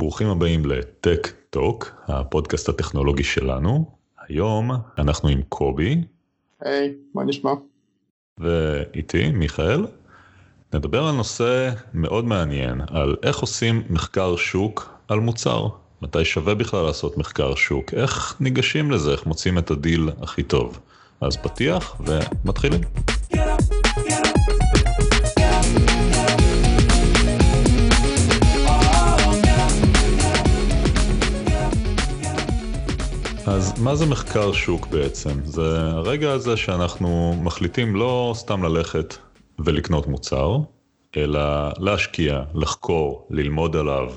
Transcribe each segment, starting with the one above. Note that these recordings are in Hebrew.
ברוכים הבאים ל Tech Talk, הפודקאסט הטכנולוגי שלנו. היום אנחנו עם קובי. היי, hey, מה נשמע? ואיתי, מיכאל. נדבר על נושא מאוד מעניין, על איך עושים מחקר שוק על מוצר. מתי שווה בכלל לעשות מחקר שוק, איך ניגשים לזה, איך מוצאים את הדיל הכי טוב. אז פתיח ומתחילים. אז מה זה מחקר שוק בעצם? זה הרגע הזה שאנחנו מחליטים לא סתם ללכת ולקנות מוצר, אלא להשקיע, לחקור, ללמוד עליו,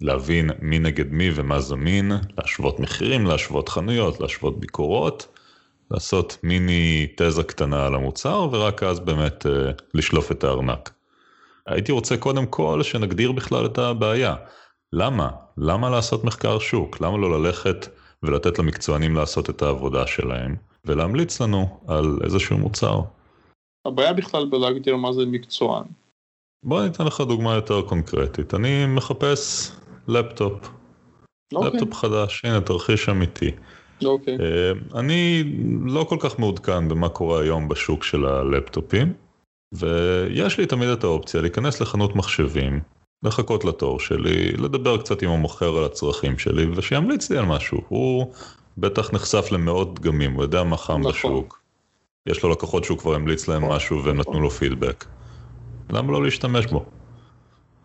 להבין מי נגד מי ומה זמין, להשוות מחירים, להשוות חנויות, להשוות ביקורות, לעשות מיני תזה קטנה על המוצר ורק אז באמת אה, לשלוף את הארנק. הייתי רוצה קודם כל שנגדיר בכלל את הבעיה. למה? למה לעשות מחקר שוק? למה לא ללכת ולתת למקצוענים לעשות את העבודה שלהם ולהמליץ לנו על איזשהו מוצר? הבעיה בכלל בלהגדיר מה זה מקצוען. בוא ניתן לך דוגמה יותר קונקרטית. אני מחפש לפטופ. Okay. אוקיי. לפטופ חדש, הנה תרחיש אמיתי. אוקיי. Okay. אה, אני לא כל כך מעודכן במה קורה היום בשוק של הלפטופים, ויש לי תמיד את האופציה להיכנס לחנות מחשבים, לחכות לתור שלי, לדבר קצת עם המוכר על הצרכים שלי, ושימליץ לי על משהו. הוא בטח נחשף למאות דגמים, הוא יודע מה חם נכון. בשוק. יש לו לקוחות שהוא כבר המליץ להם נכון. משהו והם נתנו לו פידבק. למה לא להשתמש בו?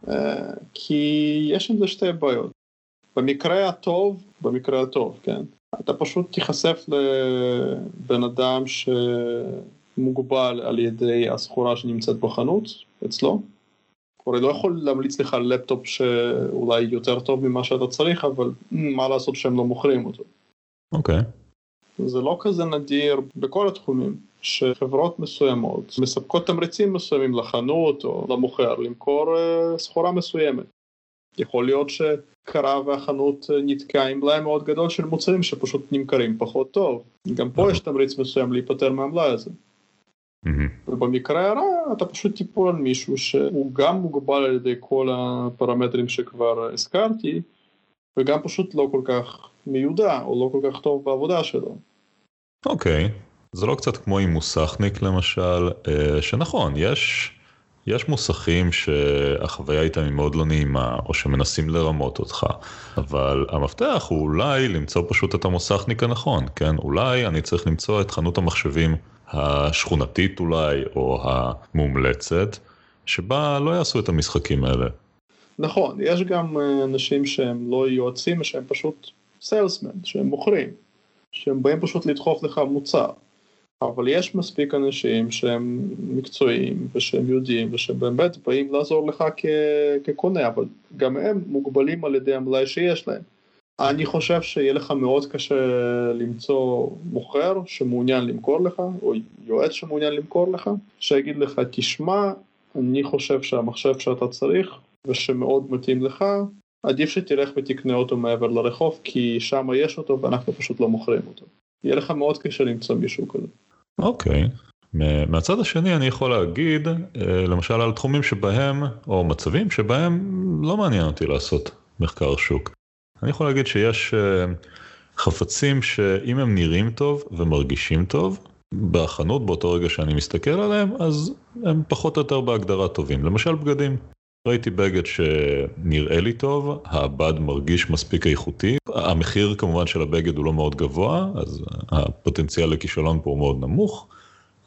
אה, כי יש עם זה שתי בעיות. במקרה הטוב, במקרה הטוב, כן, אתה פשוט תיחשף לבן אדם שמוגבל על ידי הסחורה שנמצאת בחנות אצלו. הוא לא יכול להמליץ לך על לפטופ שאולי יותר טוב ממה שאתה צריך, אבל מה לעשות שהם לא מוכרים אותו. אוקיי. Okay. זה לא כזה נדיר בכל התחומים, שחברות מסוימות מספקות תמריצים מסוימים לחנות או למוכר למכור uh, סחורה מסוימת. יכול להיות שקרה והחנות נתקעה עם מלאי מאוד גדול של מוצרים שפשוט נמכרים פחות טוב. גם פה יש תמריץ מסוים להיפטר מהמלאי הזה. ובמקרה הרע אתה פשוט תיפול על מישהו שהוא גם מוגבל על ידי כל הפרמטרים שכבר הזכרתי וגם פשוט לא כל כך מיודע או לא כל כך טוב בעבודה שלו. אוקיי, okay. זה לא קצת כמו עם מוסכניק למשל, אה, שנכון, יש יש מוסכים שהחוויה איתם היא מאוד לא נעימה, או שמנסים לרמות אותך, אבל המפתח הוא אולי למצוא פשוט את המוסכניק הנכון, כן? אולי אני צריך למצוא את חנות המחשבים השכונתית אולי, או המומלצת, שבה לא יעשו את המשחקים האלה. נכון, יש גם אה, אנשים שהם לא יועצים, שהם פשוט סיילסמן, שהם מוכרים, שהם באים פשוט לדחוף לך מוצר. אבל יש מספיק אנשים שהם מקצועיים ושהם יודעים ושבאמת באים לעזור לך כקונה, אבל גם הם מוגבלים על ידי המלאי שיש להם. אני חושב שיהיה לך מאוד קשה למצוא מוכר שמעוניין למכור לך, או יועץ שמעוניין למכור לך, שיגיד לך, תשמע, אני חושב שהמחשב שאתה צריך ושמאוד מתאים לך, עדיף שתלך ותקנה אותו מעבר לרחוב, כי שם יש אותו ואנחנו פשוט לא מוכרים אותו. יהיה לך מאוד קשה למצוא מישהו כזה. אוקיי. מהצד השני אני יכול להגיד אה, למשל על תחומים שבהם או מצבים שבהם לא מעניין אותי לעשות מחקר שוק. אני יכול להגיד שיש אה, חפצים שאם הם נראים טוב ומרגישים טוב בחנות באותו רגע שאני מסתכל עליהם אז הם פחות או יותר בהגדרה טובים. למשל בגדים. ראיתי בגד שנראה לי טוב, הבד מרגיש מספיק איכותי, המחיר כמובן של הבגד הוא לא מאוד גבוה, אז הפוטנציאל לכישלון פה הוא מאוד נמוך,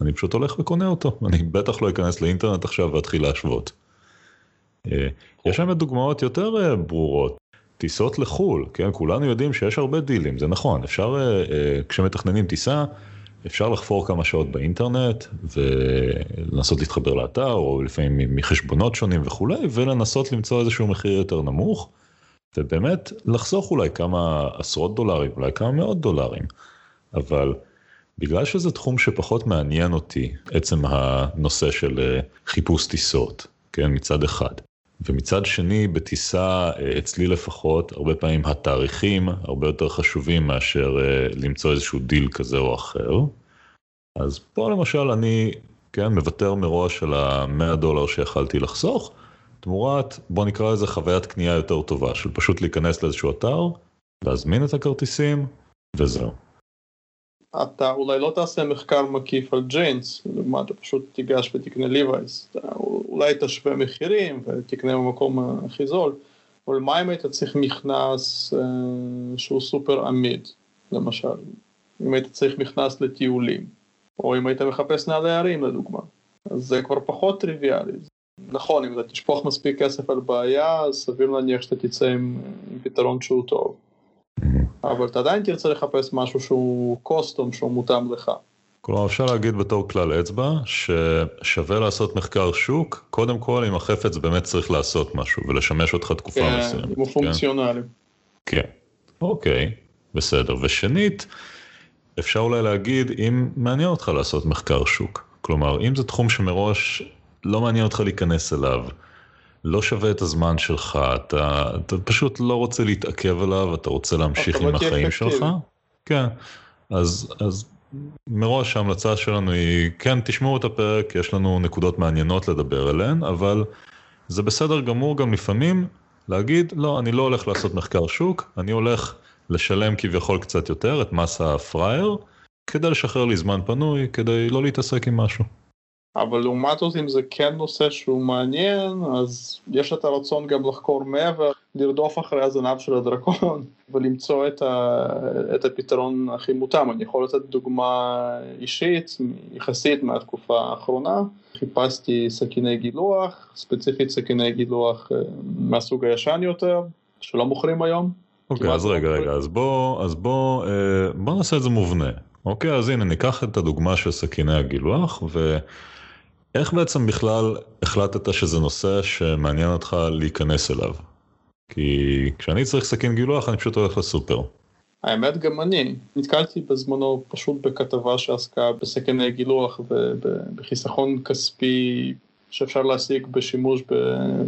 אני פשוט הולך וקונה אותו, אני בטח לא אכנס לאינטרנט עכשיו ואתחיל להשוות. אה, יש שם דוגמאות יותר אה, ברורות, טיסות לחו"ל, כן, כולנו יודעים שיש הרבה דילים, זה נכון, אפשר, אה, כשמתכננים טיסה, אפשר לחפור כמה שעות באינטרנט ולנסות להתחבר לאתר או לפעמים מחשבונות שונים וכולי ולנסות למצוא איזשהו מחיר יותר נמוך ובאמת לחסוך אולי כמה עשרות דולרים אולי כמה מאות דולרים. אבל בגלל שזה תחום שפחות מעניין אותי עצם הנושא של אה, חיפוש טיסות כן? מצד אחד ומצד שני בטיסה אה, אצלי לפחות הרבה פעמים התאריכים הרבה יותר חשובים מאשר אה, למצוא איזשהו דיל כזה או אחר. אז פה למשל אני כן מוותר מראש על המאה דולר שיכלתי לחסוך. תמורת, בוא נקרא לזה חוויית קנייה יותר טובה, של פשוט להיכנס לאיזשהו אתר, להזמין את הכרטיסים, וזהו. אתה אולי לא תעשה מחקר מקיף על ג'יינס, לדוגמה אתה פשוט תיגש ותקנה ליווייס, אולי תשווה מחירים ותקנה במקום הכי זול, אבל מה אם היית צריך מכנס אה, שהוא סופר עמיד, למשל, אם היית צריך מכנס לטיולים, או אם היית מחפש נעלי הרים לדוגמה, אז זה כבר פחות טריוויאלי. נכון, אם אתה תשפוך מספיק כסף על בעיה, אז סביר להניח שאתה תצא עם, עם פתרון שהוא טוב. אבל אתה עדיין תרצה לחפש משהו שהוא קוסטום, שהוא מותאם לך. כלומר אפשר להגיד בתור כלל אצבע ששווה לעשות מחקר שוק קודם כל אם החפץ באמת צריך לעשות משהו ולשמש אותך תקופה כן, מסוימת. אם הוא פונקציונלי. כן, אוקיי, בסדר. ושנית, אפשר אולי להגיד אם מעניין אותך לעשות מחקר שוק. כלומר אם זה תחום שמראש לא מעניין אותך להיכנס אליו, לא שווה את הזמן שלך, אתה, אתה פשוט לא רוצה להתעכב עליו, אתה רוצה להמשיך עם החיים שלך. כן, אז, אז מראש ההמלצה שלנו היא, כן, תשמעו את הפרק, יש לנו נקודות מעניינות לדבר עליהן, אבל זה בסדר גמור גם לפעמים להגיד, לא, אני לא הולך לעשות מחקר שוק, אני הולך לשלם כביכול קצת יותר את מס הפראייר, כדי לשחרר לי זמן פנוי, כדי לא להתעסק עם משהו. אבל לעומת זאת אם זה כן נושא שהוא מעניין אז יש את הרצון גם לחקור מעבר, לרדוף אחרי הזנב של הדרקון ולמצוא את, ה, את הפתרון הכי מותאם. אני יכול לתת דוגמה אישית יחסית מהתקופה האחרונה, חיפשתי סכיני גילוח, ספציפית סכיני גילוח אה, מהסוג הישן יותר, שלא מוכרים היום. אוקיי, אז לא רגע, רגע, אז בוא, אז בוא, אה, בוא נעשה את זה מובנה. אוקיי, אז הנה ניקח את הדוגמה של סכיני הגילוח ו... איך בעצם בכלל החלטת שזה נושא שמעניין אותך להיכנס אליו? כי כשאני צריך סכין גילוח אני פשוט הולך לסופר. האמת גם אני, נתקלתי בזמנו פשוט בכתבה שעסקה בסכיני גילוח ובחיסכון כספי שאפשר להשיג בשימוש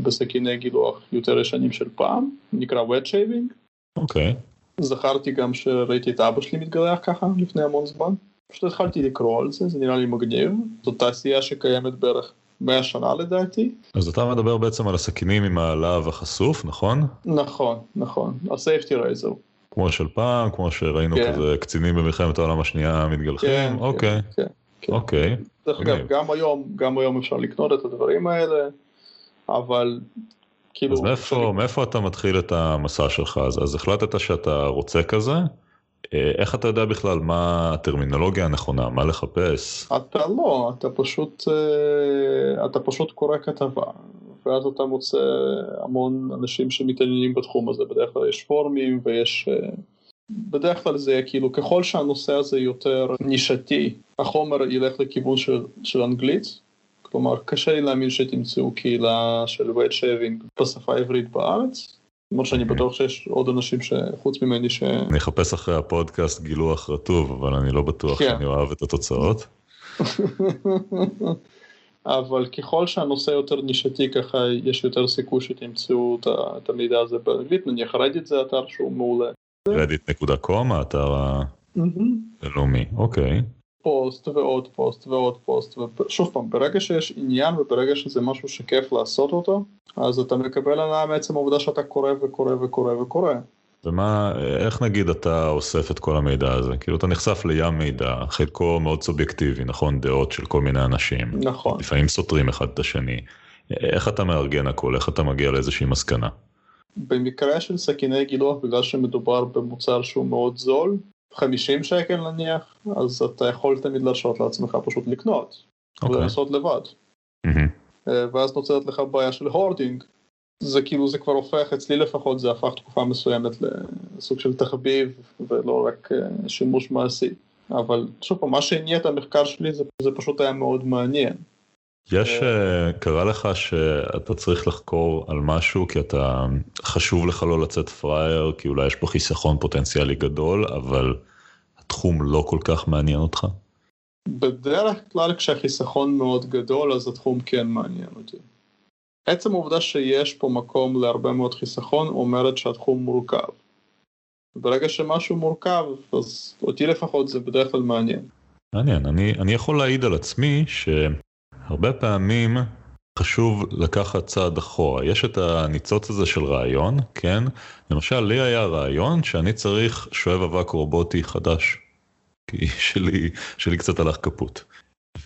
בסכיני גילוח יותר ישנים של פעם, נקרא wet shaving. אוקיי. Okay. זכרתי גם שראיתי את אבא שלי מתגלח ככה לפני המון זמן. פשוט התחלתי לקרוא על זה, זה נראה לי מגניב, זו תעשייה שקיימת בערך 100 שנה לדעתי. אז אתה מדבר בעצם על הסכינים עם הלהב החשוף, נכון? נכון, נכון, ה-safety razor. כמו של פעם, כמו שראינו כן. כזה קצינים במלחמת העולם השנייה מתגלחים, כן, אוקיי, כן, כן. אוקיי. דרך אגב, גם היום, גם היום אפשר לקנות את הדברים האלה, אבל כאילו... אז מאיפה, מאיפה אתה מתחיל את המסע שלך? אז, אז החלטת שאתה רוצה כזה? אה, איך אתה יודע בכלל מה הטרמינולוגיה הנכונה, מה לחפש? אתה לא, אתה פשוט, אה, אתה פשוט קורא כתבה, ואז אתה מוצא המון אנשים שמתעניינים בתחום הזה, בדרך כלל יש פורומים ויש... אה, בדרך כלל זה כאילו ככל שהנושא הזה יותר נישתי, החומר ילך לכיוון של, של אנגלית, כלומר קשה לי להאמין שתמצאו קהילה של wet shaving בשפה העברית בארץ, למרות שאני בטוח שיש עוד אנשים שחוץ ממני ש... אני אחפש אחרי הפודקאסט גילוח רטוב, אבל אני לא בטוח כן. שאני אוהב את התוצאות. אבל ככל שהנושא יותר נישתי ככה יש יותר סיכוי שתמצאו את המידע הזה באנגלית, נניח Reddit זה אתר שהוא מעולה. Reddit.com האתר הלאומי, אוקיי. פוסט ועוד פוסט ועוד פוסט, ושוב פעם, ברגע שיש עניין וברגע שזה משהו שכיף לעשות אותו, אז אתה מקבל הנאה מעצם העובדה שאתה קורא וקורא וקורא וקורא. ומה, איך נגיד אתה אוסף את כל המידע הזה? כאילו אתה נחשף לים מידע, חלקו מאוד סובייקטיבי, נכון? דעות של כל מיני אנשים. נכון. לפעמים סותרים אחד את השני. איך אתה מארגן הכל? איך אתה מגיע לאיזושהי מסקנה? במקרה של סכיני גילוח, בגלל שמדובר במוצר שהוא מאוד זול, 50 שקל נניח, אז אתה יכול תמיד להרשות לעצמך פשוט לקנות, okay. אוקיי. ולעשות לבד. Mm-hmm. ואז נוצרת לך בעיה של הורדינג. זה כאילו זה כבר הופך, אצלי לפחות זה הפך תקופה מסוימת לסוג של תחביב ולא רק אה, שימוש מעשי. אבל שוב פעם, מה שהניע את המחקר שלי זה, זה פשוט היה מאוד מעניין. יש, אה, קרה לך שאתה צריך לחקור על משהו כי אתה חשוב לך לא לצאת פראייר כי אולי יש פה חיסכון פוטנציאלי גדול אבל התחום לא כל כך מעניין אותך? בדרך כלל כשהחיסכון מאוד גדול אז התחום כן מעניין אותי. עצם העובדה שיש פה מקום להרבה מאוד חיסכון אומרת שהתחום מורכב. ברגע שמשהו מורכב אז אותי לפחות זה בדרך כלל מעניין. מעניין, אני, אני יכול להעיד על עצמי ש... הרבה פעמים חשוב לקחת צעד אחורה. יש את הניצוץ הזה של רעיון, כן? למשל, לי היה רעיון שאני צריך שואב אבק רובוטי חדש. כי שלי, שלי קצת הלך כפות.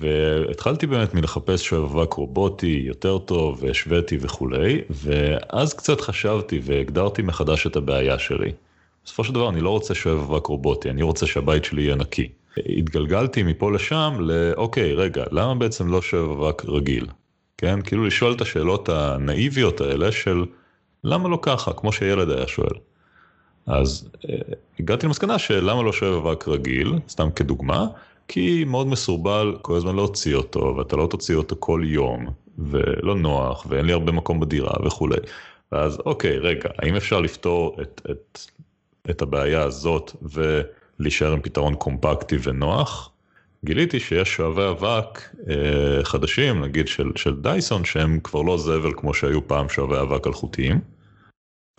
והתחלתי באמת מלחפש שואב אבק רובוטי יותר טוב, והשוויתי וכולי, ואז קצת חשבתי והגדרתי מחדש את הבעיה שלי. בסופו של דבר אני לא רוצה שואב אבק רובוטי, אני רוצה שהבית שלי יהיה נקי. התגלגלתי מפה לשם לאוקיי, רגע, למה בעצם לא אבק רגיל? כן, כאילו לשאול את השאלות הנאיביות האלה של למה לא ככה, כמו שילד היה שואל. אז אה, הגעתי למסקנה שלמה לא שואב אבק רגיל, סתם כדוגמה, כי מאוד מסורבל כל הזמן להוציא אותו, ואתה לא תוציא אותו כל יום, ולא נוח, ואין לי הרבה מקום בדירה וכולי. ואז אוקיי, רגע, האם אפשר לפתור את, את, את הבעיה הזאת ולהישאר עם פתרון קומפקטי ונוח? גיליתי שיש שואבי אבק אה, חדשים, נגיד של, של דייסון, שהם כבר לא זבל כמו שהיו פעם שואבי אבק אלחוטיים,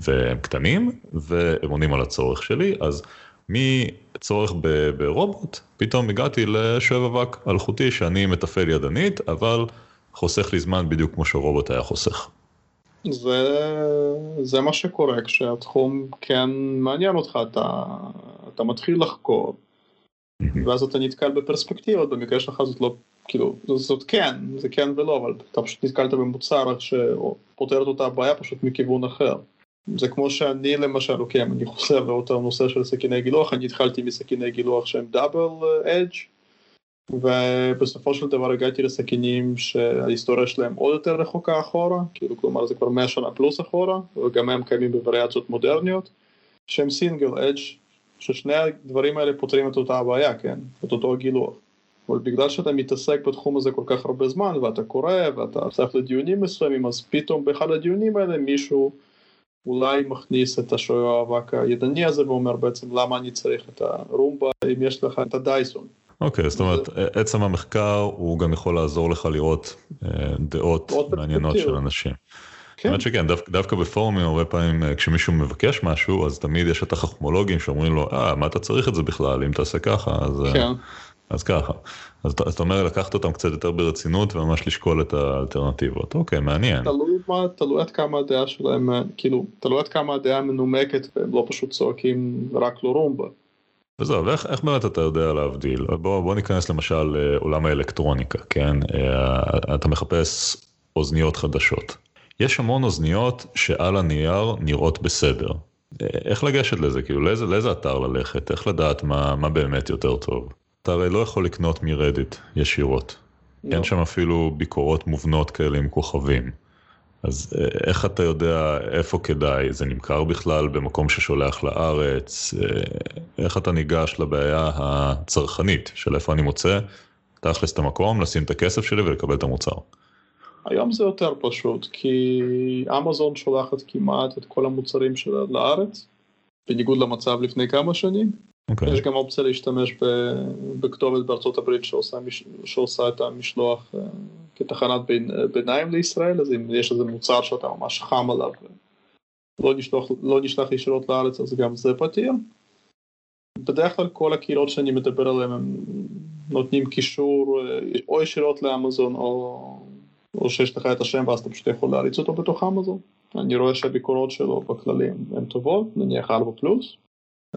והם קטנים, והם עונים על הצורך שלי, אז מצורך ב, ברובוט, פתאום הגעתי לשואב אבק אלחוטי שאני מתפעל ידנית, אבל חוסך לי זמן בדיוק כמו שרובוט היה חוסך. זה, זה מה שקורה כשהתחום כן מעניין אותך, אתה, אתה מתחיל לחקור, ואז אתה נתקל בפרספקטיבות, במקרה שלך זאת לא, כאילו, זאת כן, זה כן ולא, אבל אתה פשוט נתקלת במוצר שפותר את אותה הבעיה פשוט מכיוון אחר. זה כמו שאני למשל, אוקיי, אם אני חוזר לאותו נושא של סכיני גילוח, אני התחלתי מסכיני גילוח שהם דאבל אדג' ובסופו של דבר הגעתי לסכינים שההיסטוריה שלהם עוד יותר רחוקה אחורה, כאילו כלומר זה כבר 100 שנה פלוס אחורה, וגם הם קיימים בווריאציות מודרניות, שהם סינגל אדג' ששני הדברים האלה פותרים את אותה הבעיה, כן? את אותו הגילוח. אבל בגלל שאתה מתעסק בתחום הזה כל כך הרבה זמן, ואתה קורא, ואתה צריך לדיונים מסוימים, אז פתאום באחד הדיונים האלה מישהו אולי מכניס את השוער האבק הידני הזה ואומר בעצם למה אני צריך את הרומבה אם יש לך את הדייסון. אוקיי, okay, זאת אומרת, זה... עצם המחקר הוא גם יכול לעזור לך לראות אה, דעות מעניינות של אנשים. כן. האמת שכן, דווקא, דווקא בפורומים הרבה פעמים אה, כשמישהו מבקש משהו, אז תמיד יש את החכמולוגים שאומרים לו, אה, מה אתה צריך את זה בכלל, אם תעשה ככה, אז, אה, כן. אז ככה. אז אתה אומר לקחת אותם קצת יותר ברצינות וממש לשקול את האלטרנטיבות. אוקיי, מעניין. תלוי מה, תלוי עד כמה הדעה שלהם, אה, כאילו, תלוי עד כמה הדעה מנומקת והם לא פשוט צועקים רק לא רומבה. וזהו, ואיך איך באמת אתה יודע להבדיל? בוא, בוא ניכנס למשל לעולם האלקטרוניקה, כן? אתה מחפש אוזניות חדשות. יש המון אוזניות שעל הנייר נראות בסדר. איך לגשת לזה? כאילו לאיזה, לאיזה אתר ללכת? איך לדעת מה, מה באמת יותר טוב? אתה הרי לא יכול לקנות מרדיט ישירות. לא. אין שם אפילו ביקורות מובנות כאלה עם כוכבים. אז אה, איך אתה יודע איפה כדאי? זה נמכר בכלל במקום ששולח לארץ? אה, איך אתה ניגש לבעיה הצרכנית של איפה אני מוצא? תכלס את המקום, לשים את הכסף שלי ולקבל את המוצר. היום זה יותר פשוט, כי אמזון שולחת כמעט את כל המוצרים שלה לארץ, בניגוד למצב לפני כמה שנים. Okay. אוקיי. יש גם אופציה להשתמש בכתובת בארצות הברית שעושה, שעושה את המשלוח uh, כתחנת בין, ביניים לישראל, אז אם יש איזה מוצר שאתה ממש חם עליו, לא נשלח, לא נשלח ישירות לארץ, אז גם זה פתיר. בדרך כלל כל הקהילות שאני מדבר עליהן הם נותנים קישור אה, או ישירות לאמזון או או שיש לך את השם ואז אתה פשוט יכול להריץ אותו בתוך אמזון. אני רואה שהביקורות שלו בכללים הן טובות, נניח 4 פלוס.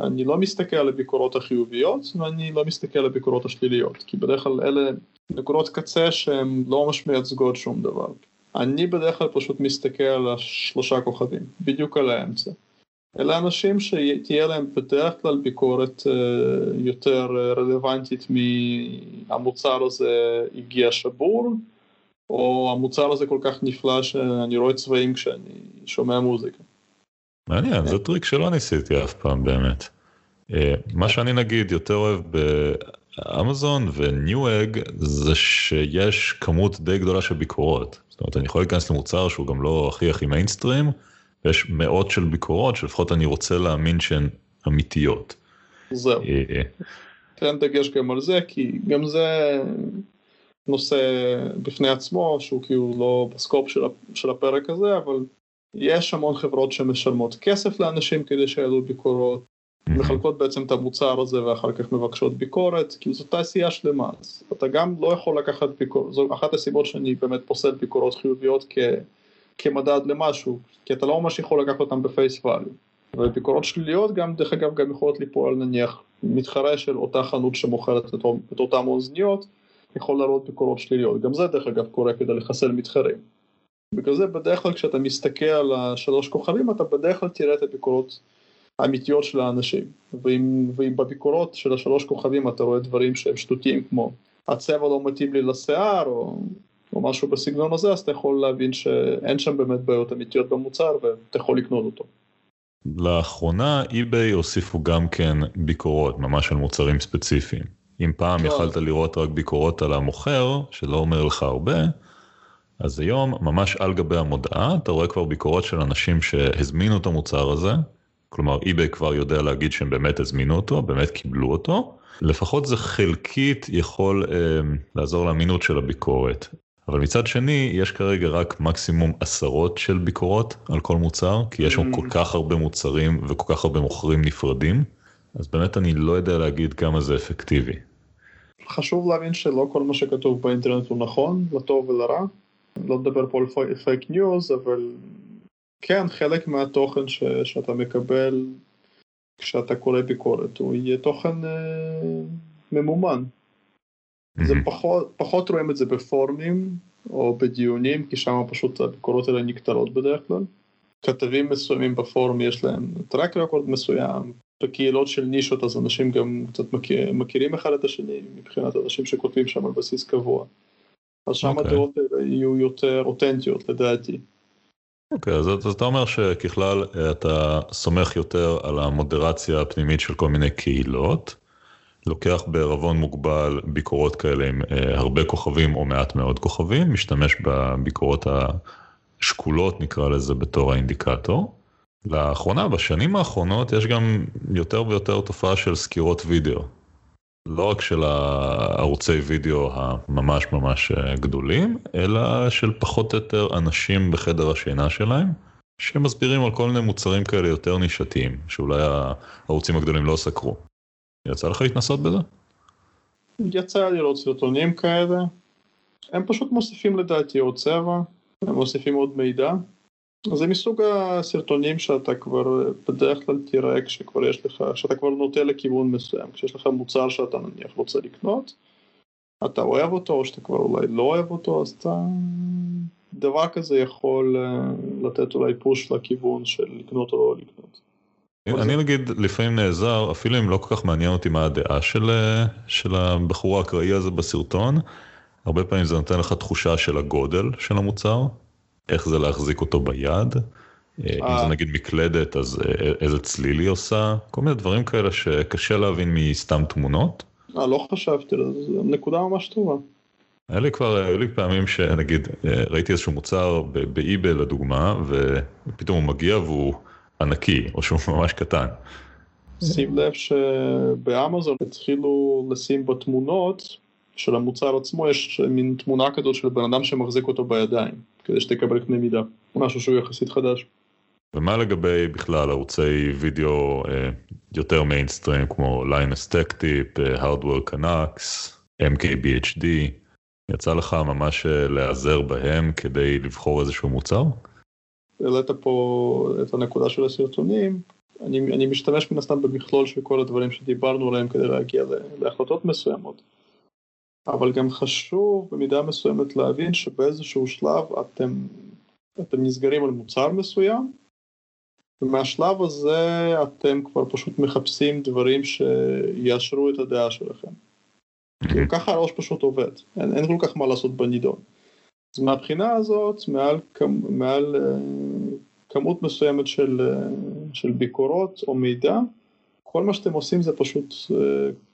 אני לא מסתכל על הביקורות החיוביות ואני לא מסתכל על הביקורות השליליות, כי בדרך כלל אלה נקודות קצה שהן לא ממש מייצגות שום דבר. אני בדרך כלל פשוט מסתכל על השלושה כוכבים, בדיוק על האמצע. אלה אנשים שתהיה להם בדרך כלל ביקורת יותר רלוונטית מהמוצר הזה הגיע שבור, או המוצר הזה כל כך נפלא שאני רואה צבעים כשאני שומע מוזיקה. מעניין, זה טריק שלא ניסיתי אף פעם באמת. אה, מה שאני נגיד יותר אוהב באמזון ו Newegg זה שיש כמות די גדולה של ביקורות. זאת אומרת, אני יכול להיכנס למוצר שהוא גם לא הכי הכי מיינסטרים, ויש מאות של ביקורות שלפחות אני רוצה להאמין שהן אמיתיות. זהו. אה, תן דגש גם על זה, כי גם זה נושא בפני עצמו, שהוא כאילו לא בסקופ של, של הפרק הזה, אבל יש המון חברות שמשלמות כסף לאנשים כדי שיעלו ביקורות. מחלקות בעצם את המוצר הזה ואחר כך מבקשות ביקורת, כאילו זו תעשייה שלמה, אז אתה גם לא יכול לקחת ביקורת, זו אחת הסיבות שאני באמת פוסל ביקורות חיוביות כ, כמדד למשהו, כי אתה לא ממש יכול לקחת אותם בפייס ואליו. וביקורות שליליות גם, דרך אגב, גם יכולות ליפול נניח מתחרה של אותה חנות שמוכרת את, את אותם אוזניות, יכול להראות ביקורות שליליות, גם זה דרך אגב קורה כדי לחסל מתחרים. בגלל זה בדרך כלל כשאתה מסתכל על השלוש כוכבים אתה בדרך כלל תראה את הביקורות האמיתיות של האנשים ואם, ואם בביקורות של השלוש כוכבים אתה רואה דברים שהם שטותיים כמו הצבע לא מתאים לי לשיער או, או משהו בסגנון הזה אז אתה יכול להבין שאין שם באמת בעיות אמיתיות במוצר ואתה יכול לקנות אותו. לאחרונה eBay הוסיפו גם כן ביקורות ממש על מוצרים ספציפיים. אם פעם טוב. יכלת לראות רק ביקורות על המוכר שלא אומר לך הרבה אז היום ממש על גבי המודעה אתה רואה כבר ביקורות של אנשים שהזמינו את המוצר הזה, כלומר eBay כבר יודע להגיד שהם באמת הזמינו אותו, באמת קיבלו אותו, לפחות זה חלקית יכול אה, לעזור לאמינות של הביקורת. אבל מצד שני יש כרגע רק מקסימום עשרות של ביקורות על כל מוצר כי יש שם mm. כל כך הרבה מוצרים וכל כך הרבה מוכרים נפרדים אז באמת אני לא יודע להגיד כמה זה אפקטיבי. חשוב להבין שלא כל מה שכתוב באינטרנט הוא נכון לטוב ולרע לא לדבר פה על פייק ניוז, אבל כן, חלק מהתוכן ש, שאתה מקבל כשאתה קורא ביקורת, הוא יהיה תוכן אה, ממומן. Mm-hmm. זה פחות, פחות רואים את זה בפורומים או בדיונים, כי שם פשוט הביקורות האלה נקטרות בדרך כלל. כתבים מסוימים בפורום יש להם טרק רקורד מסוים, בקהילות של נישות אז אנשים גם קצת מכיר, מכירים אחד את השני מבחינת אנשים שכותבים שם על בסיס קבוע. אז שם okay. אוקיי. הדעות האלה יהיו יותר אותנטיות לדעתי. אוקיי, okay, אז, אז אתה אומר שככלל אה, אתה סומך יותר על המודרציה הפנימית של כל מיני קהילות, לוקח בערבון מוגבל ביקורות כאלה עם אה, הרבה כוכבים או מעט מאוד כוכבים, משתמש בביקורות השקולות נקרא לזה בתור האינדיקטור. לאחרונה, בשנים האחרונות, יש גם יותר ויותר תופעה של סקירות וידאו. לא רק של הערוצי וידאו הממש ממש אה, גדולים, אלא של פחות או יותר אנשים בחדר השינה שלהם, שמסבירים על כל מיני מוצרים כאלה יותר נישתיים, שאולי הערוצים הגדולים לא סקרו. יצא לך להתנסות בזה? יצא לי לראות סרטונים כאלה, הם פשוט מוסיפים לדעתי עוד צבע, הם מוסיפים עוד מידע, זה מסוג הסרטונים שאתה כבר בדרך כלל תראה כשכבר יש לך, שאתה כבר נוטה לכיוון מסוים, כשיש לך מוצר שאתה נניח רוצה לקנות, אתה אוהב אותו או שאתה כבר אולי לא אוהב אותו, אז אתה... דבר כזה יכול אה, לתת אולי פוש לכיוון של לקנות או לא לקנות. אני נגיד לפעמים נעזר, אפילו אם לא כל כך מעניין אותי מה הדעה של, אה, של הבחור האקראי הזה בסרטון, הרבה פעמים זה נותן לך תחושה של הגודל של המוצר, איך זה להחזיק אותו ביד, אה, אם זה אה. נגיד מקלדת אז אה, איזה צליל היא עושה, כל מיני דברים כאלה שקשה להבין מסתם תמונות. לא חשבתי, זו נקודה ממש טובה. היה לי כבר, היו לי פעמים שנגיד ראיתי איזשהו מוצר באיבי לדוגמה, ופתאום הוא מגיע והוא ענקי, או שהוא ממש קטן. שים לב שבאמזון התחילו לשים בתמונות של המוצר עצמו יש מין תמונה כזאת של בן אדם שמחזיק אותו בידיים, כדי שתקבל קנה מידה, משהו שהוא יחסית חדש. ומה לגבי בכלל ערוצי וידאו אה, יותר מיינסטרים כמו Linus Tech Tips, Hardware Canucks, MKBHD, יצא לך ממש אה, להיעזר בהם כדי לבחור איזשהו מוצר? העלית פה את הנקודה של הסרטונים, אני, אני משתמש מן הסתם במכלול של כל הדברים שדיברנו עליהם כדי להגיע להחלטות מסוימות. אבל גם חשוב במידה מסוימת להבין שבאיזשהו שלב אתם, אתם נסגרים על מוצר מסוים, ומהשלב הזה אתם כבר פשוט מחפשים דברים שיאשרו את הדעה שלכם. כאילו ככה הראש פשוט עובד, אין, אין כל כך מה לעשות בנידון. אז מהבחינה הזאת, מעל, מעל uh, כמות מסוימת של, uh, של ביקורות או מידע, כל מה שאתם עושים זה פשוט uh,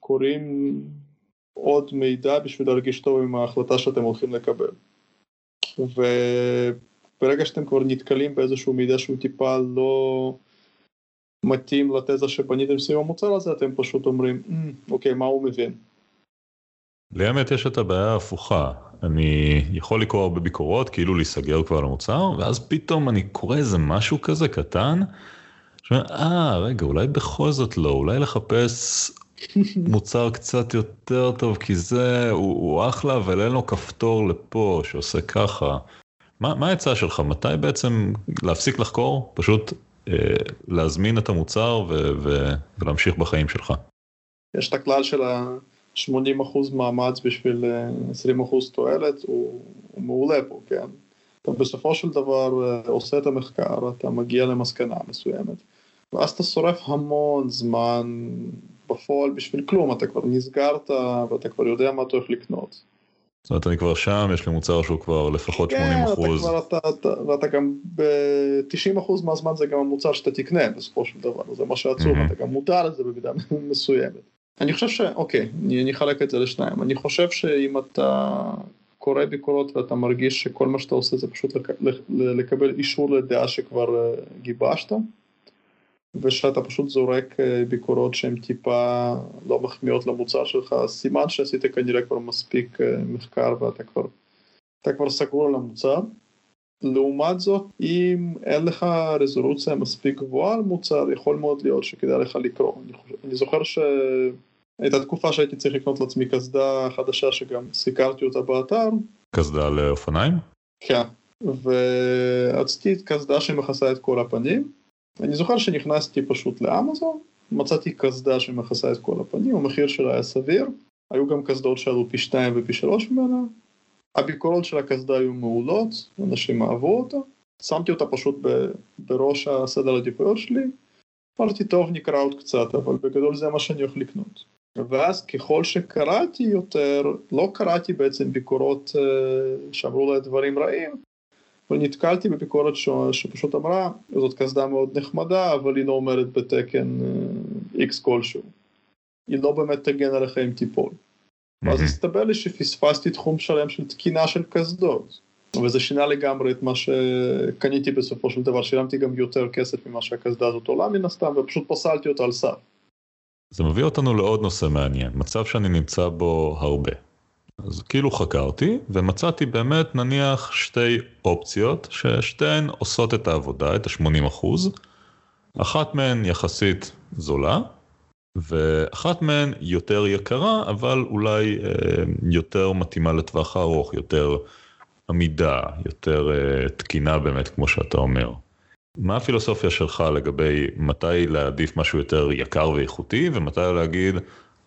קוראים עוד מידע בשביל להרגיש טוב עם ההחלטה שאתם הולכים לקבל. וברגע שאתם כבר נתקלים באיזשהו מידע שהוא טיפה לא מתאים לתזה שבניתם סביב המוצר הזה, אתם פשוט אומרים, mm, אוקיי, מה הוא מבין? לי האמת יש את הבעיה ההפוכה, אני יכול לקרוא הרבה ביקורות, כאילו להיסגר כבר על המוצר, ואז פתאום אני קורא איזה משהו כזה קטן, אה, רגע, אולי בכל זאת לא, אולי לחפש מוצר קצת יותר טוב, כי זה, הוא, הוא אחלה, אבל אין לו כפתור לפה שעושה ככה. מה, העצה שלך? מתי בעצם להפסיק לחקור? פשוט אה, להזמין את המוצר ו, ו, ולהמשיך בחיים שלך. יש את הכלל של ה-80% מאמץ בשביל 20% אה, תועלת, הוא, הוא מעולה פה, כן? אתה בסופו של דבר אה, עושה את המחקר, אתה מגיע למסקנה מסוימת, ואז אתה שורף המון זמן בפועל בשביל כלום, אתה כבר נסגרת ואתה כבר יודע מה אתה הולך לקנות. זאת אומרת, אני כבר שם, יש לי מוצר שהוא כבר לפחות 80 כן, אחוז. כן, אתה, אתה, ואתה גם ב-90 אחוז מהזמן זה גם המוצר שאתה תקנה בסופו של דבר, זה מה שעצוב, mm-hmm. אתה גם מודע לזה במידה מסוימת. אני חושב ש... אוקיי, אני, אני אחלק את זה לשניים. אני חושב שאם אתה קורא ביקורות ואתה מרגיש שכל מה שאתה עושה זה פשוט לק... לקבל אישור לדעה שכבר אה, גיבשת, ושאתה פשוט זורק אה, ביקורות שהן טיפה לא מחמיאות למוצר שלך, סימן שעשית כנראה כבר מספיק אה, מחקר ואתה כבר, כבר סגור על המוצר. לעומת זאת, אם אין לך רזולוציה מספיק גבוהה על מוצר, יכול מאוד להיות שכדאי לך לקרוא. אני, חושב, אני זוכר שהייתה תקופה שהייתי צריך לקנות לעצמי קסדה חדשה שגם סיקרתי אותה באתר. קסדה לאופניים? כן, ורציתי קסדה שמכסה את כל הפנים. אני זוכר שנכנסתי פשוט לאמזון, מצאתי קסדה שמכסה את כל הפנים, המחיר שלה היה סביר, היו גם קסדות שעלו פי 2 ופי 3 ממנה, הביקורות של הקסדה היו מעולות, אנשים אהבו אותה, שמתי אותה פשוט בראש הסדר העדיפויות שלי, אמרתי טוב נקרא עוד קצת, אבל בגדול זה מה שאני הולך לקנות. ואז ככל שקראתי יותר, לא קראתי בעצם ביקורות אה, שאמרו לה דברים רעים, ונתקלתי בביקורת ש... שפשוט אמרה, זאת קסדה מאוד נחמדה, אבל היא לא אומרת בתקן X אה, כלשהו. היא לא באמת תגן עליך אם תיפול. Mm-hmm. אז הסתבר לי שפספסתי תחום שלם של תקינה של קסדות. וזה שינה לגמרי את מה שקניתי בסופו של דבר, שילמתי גם יותר כסף ממה שהקסדה הזאת עולה מן הסתם, ופשוט פסלתי אותה על סף. זה מביא אותנו לעוד נושא מעניין, מצב שאני נמצא בו הרבה. אז כאילו חקרתי ומצאתי באמת נניח שתי אופציות ששתיהן עושות את העבודה, את ה-80 אחוז. אחת מהן יחסית זולה ואחת מהן יותר יקרה אבל אולי אה, יותר מתאימה לטווח הארוך, יותר עמידה, יותר אה, תקינה באמת כמו שאתה אומר. מה הפילוסופיה שלך לגבי מתי להעדיף משהו יותר יקר ואיכותי ומתי להגיד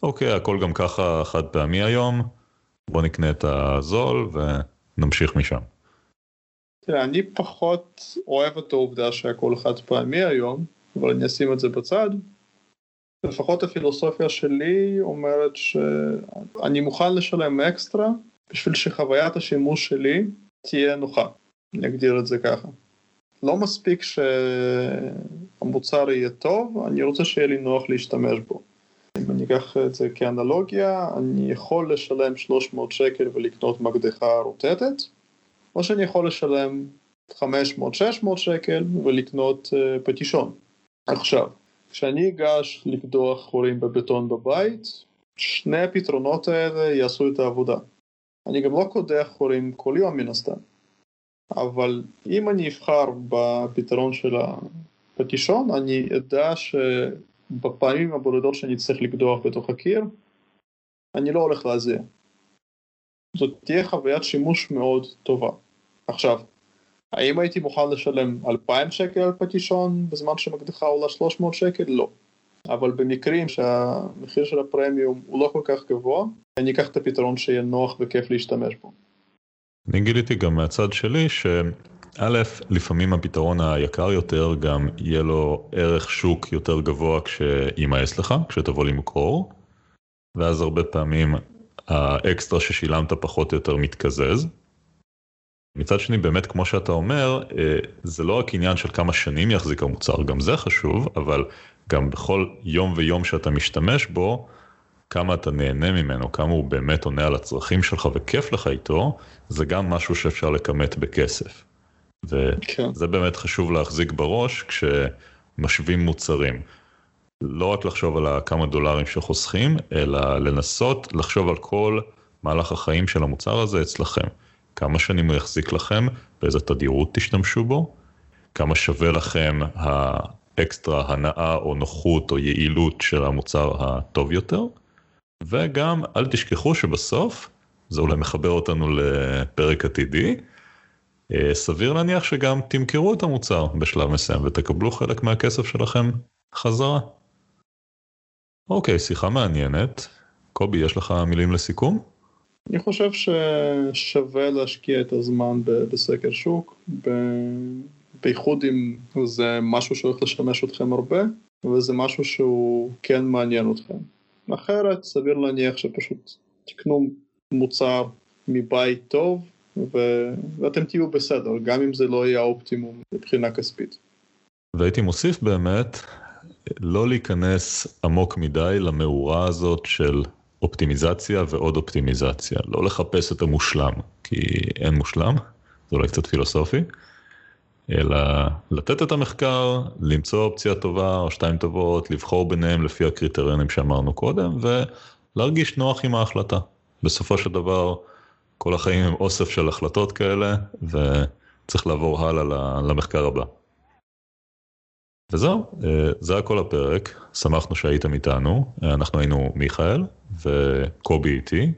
אוקיי הכל גם ככה חד פעמי היום בוא נקנה את הזול ונמשיך משם. תראה, אני פחות אוהב את העובדה שהכל חד פעמי היום, אבל אני אשים את זה בצד. לפחות הפילוסופיה שלי אומרת שאני מוכן לשלם אקסטרה בשביל שחוויית השימוש שלי תהיה נוחה, אני אגדיר את זה ככה. לא מספיק שהמוצר יהיה טוב, אני רוצה שיהיה לי נוח להשתמש בו. אם אני אקח את זה כאנלוגיה, אני יכול לשלם 300 שקל ולקנות מקדחה רוטטת, או שאני יכול לשלם 500-600 שקל ולקנות uh, פטישון. עכשיו, כשאני אגש לקדוח חורים בבטון בבית, שני הפתרונות האלה יעשו את העבודה. אני גם לא קודח חורים כל יום מן הסתם, אבל אם אני אבחר בפתרון של הפטישון, אני אדע ש... בפעמים הבודדות שאני צריך לקדוח בתוך הקיר, אני לא הולך להזיע. זאת תהיה חוויית שימוש מאוד טובה. עכשיו, האם הייתי מוכן לשלם 2,000 שקל על פטישון בזמן שמקדחה עולה 300 שקל? לא. אבל במקרים שהמחיר של הפרמיום הוא לא כל כך גבוה, אני אקח את הפתרון שיהיה נוח וכיף להשתמש בו. אני גיליתי גם מהצד שלי ש... א', לפעמים הפתרון היקר יותר גם יהיה לו ערך שוק יותר גבוה כשימאס לך, כשתבוא למכור, ואז הרבה פעמים האקסטרה ששילמת פחות או יותר מתקזז. מצד שני באמת כמו שאתה אומר אה, זה לא רק עניין של כמה שנים יחזיק המוצר גם זה חשוב אבל גם בכל יום ויום שאתה משתמש בו כמה אתה נהנה ממנו כמה הוא באמת עונה על הצרכים שלך וכיף לך איתו זה גם משהו שאפשר לכמת בכסף. וזה כן. באמת חשוב להחזיק בראש כשמשווים מוצרים. לא רק לחשוב על הכמה דולרים שחוסכים, אלא לנסות לחשוב על כל מהלך החיים של המוצר הזה אצלכם. כמה שנים הוא יחזיק לכם, באיזה תדירות תשתמשו בו, כמה שווה לכם אקסטרה הנאה או נוחות או יעילות של המוצר הטוב יותר. וגם אל תשכחו שבסוף זה אולי מחבר אותנו לפרק עתידי. אה, סביר להניח שגם תמכרו את המוצר בשלב מסוים ותקבלו חלק מהכסף שלכם חזרה. אוקיי, שיחה מעניינת. קובי, יש לך מילים לסיכום? אני חושב ששווה להשקיע את הזמן בסקר שוק, בייחוד אם זה משהו שהולך לשמש אתכם הרבה, וזה משהו שהוא כן מעניין אתכם. אחרת סביר להניח שפשוט תקנו מוצר מבית טוב ו... ואתם תהיו בסדר, גם אם זה לא יהיה האופטימום מבחינה כספית. והייתי מוסיף באמת, לא להיכנס עמוק מדי למאורה הזאת של אופטימיזציה ועוד אופטימיזציה, לא לחפש את המושלם, כי אין מושלם, זה אולי קצת פילוסופי, אלא לתת את המחקר, למצוא אופציה טובה או שתיים טובות, לבחור ביניהם לפי הקריטריונים שאמרנו קודם, ולהרגיש נוח עם ההחלטה. בסופו של דבר, כל החיים הם אוסף של החלטות כאלה, וצריך לעבור הלאה למחקר הבא. וזהו, אה, זה הכל הפרק, שמחנו שהייתם איתנו, אנחנו היינו מיכאל וקובי איתי.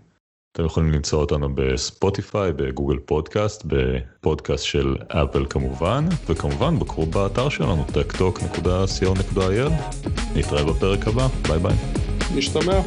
אתם יכולים למצוא אותנו בספוטיפיי, בגוגל פודקאסט, בפודקאסט של אפל כמובן, וכמובן בקרו באתר שלנו, techtalk.co.il. נתראה בפרק הבא, ביי ביי. נשתמע.